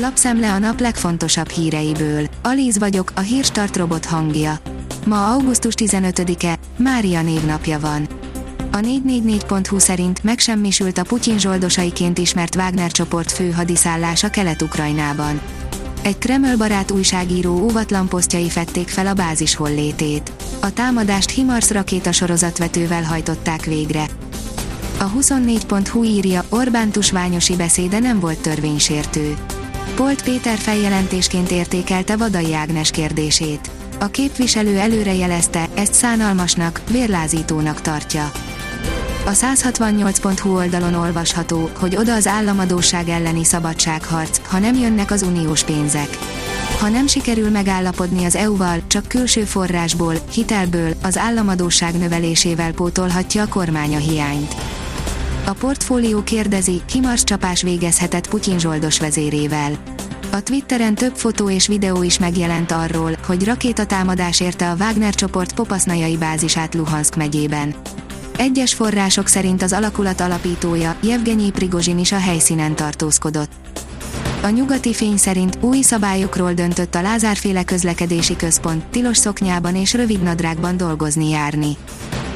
Lapszemle a nap legfontosabb híreiből. Alíz vagyok, a hírstart robot hangja. Ma augusztus 15-e, Mária névnapja van. A 444.hu szerint megsemmisült a Putyin zsoldosaiként ismert Wagner csoport fő hadiszállása Kelet-Ukrajnában. Egy Kreml barát újságíró óvatlan posztjai fették fel a bázis hollétét. A támadást Himars rakéta sorozatvetővel hajtották végre. A 24.hu írja, Orbán tusványosi beszéde nem volt törvénysértő. Polt Péter feljelentésként értékelte Vadai Ágnes kérdését. A képviselő előrejelezte, ezt szánalmasnak, vérlázítónak tartja. A 168.hu oldalon olvasható, hogy oda az államadóság elleni szabadságharc, ha nem jönnek az uniós pénzek. Ha nem sikerül megállapodni az EU-val, csak külső forrásból, hitelből, az államadóság növelésével pótolhatja a kormány a hiányt. A portfólió kérdezi, kimars csapás végezhetett Putyin zsoldos vezérével. A Twitteren több fotó és videó is megjelent arról, hogy rakétatámadás érte a Wagner csoport popasznajai bázisát Luhansk megyében. Egyes források szerint az alakulat alapítója, Jevgenyi Prigozsin is a helyszínen tartózkodott. A nyugati fény szerint új szabályokról döntött a Lázárféle közlekedési központ, tilos szoknyában és rövidnadrágban dolgozni járni.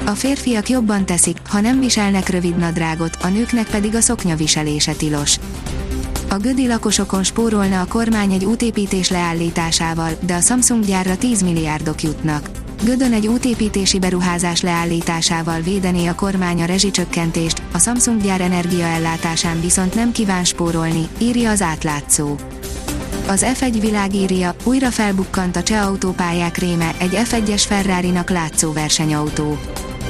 A férfiak jobban teszik, ha nem viselnek rövid nadrágot, a nőknek pedig a szoknya viselése tilos. A gödi lakosokon spórolna a kormány egy útépítés leállításával, de a Samsung gyárra 10 milliárdok jutnak. Gödön egy útépítési beruházás leállításával védené a kormány a rezsicsökkentést, a Samsung gyár energiaellátásán viszont nem kíván spórolni, írja az átlátszó. Az F1 világírja, újra felbukkant a cseh autópályák réme, egy F1-es Ferrari-nak látszó versenyautó.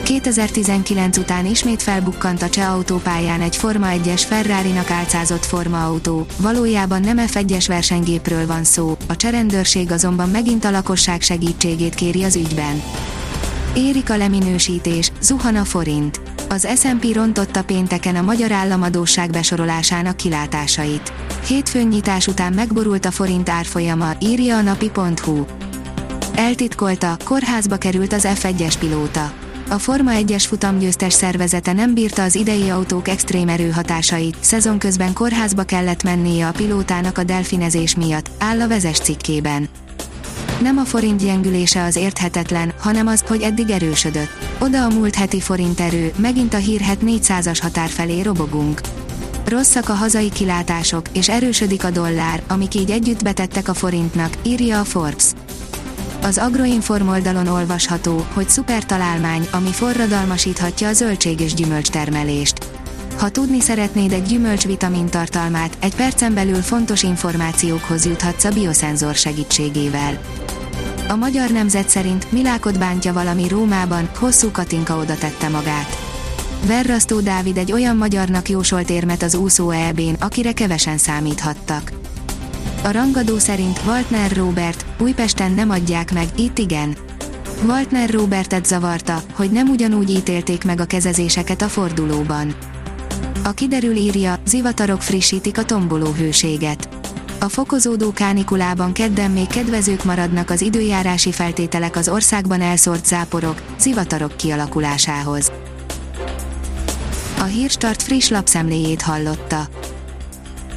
2019 után ismét felbukkant a cseh autópályán egy Forma 1-es Ferrari-nak álcázott formaautó, valójában nem F1-es versenygépről van szó, a cserendőrség azonban megint a lakosság segítségét kéri az ügyben. Érik a leminősítés, zuhan a forint. Az S&P rontotta pénteken a magyar államadóság besorolásának kilátásait. Hétfőn nyitás után megborult a forint árfolyama, írja a napi.hu. Eltitkolta, kórházba került az F1-es pilóta a Forma 1-es futamgyőztes szervezete nem bírta az idei autók extrém erőhatásait, szezon közben kórházba kellett mennie a pilótának a delfinezés miatt, áll a vezes cikkében. Nem a forint gyengülése az érthetetlen, hanem az, hogy eddig erősödött. Oda a múlt heti forint erő, megint a hírhet 400-as határ felé robogunk. Rosszak a hazai kilátások, és erősödik a dollár, amik így együtt betettek a forintnak, írja a Forbes. Az Agroinform oldalon olvasható, hogy szuper találmány, ami forradalmasíthatja a zöldség és gyümölcs. Ha tudni szeretnéd egy gyümölcs vitamin tartalmát, egy percen belül fontos információkhoz juthatsz a bioszenzor segítségével. A magyar nemzet szerint Milákot bántja valami Rómában, hosszú Katinka oda tette magát. Verrasztó Dávid egy olyan magyarnak jósolt érmet az úszó EB-n, akire kevesen számíthattak. A rangadó szerint Waltner Robert, Újpesten nem adják meg, itt igen. Waltner Robertet zavarta, hogy nem ugyanúgy ítélték meg a kezezéseket a fordulóban. A kiderül írja, zivatarok frissítik a tomboló hőséget. A fokozódó kánikulában kedden még kedvezők maradnak az időjárási feltételek az országban elszórt záporok, zivatarok kialakulásához. A Hírstart friss lapszemléjét hallotta.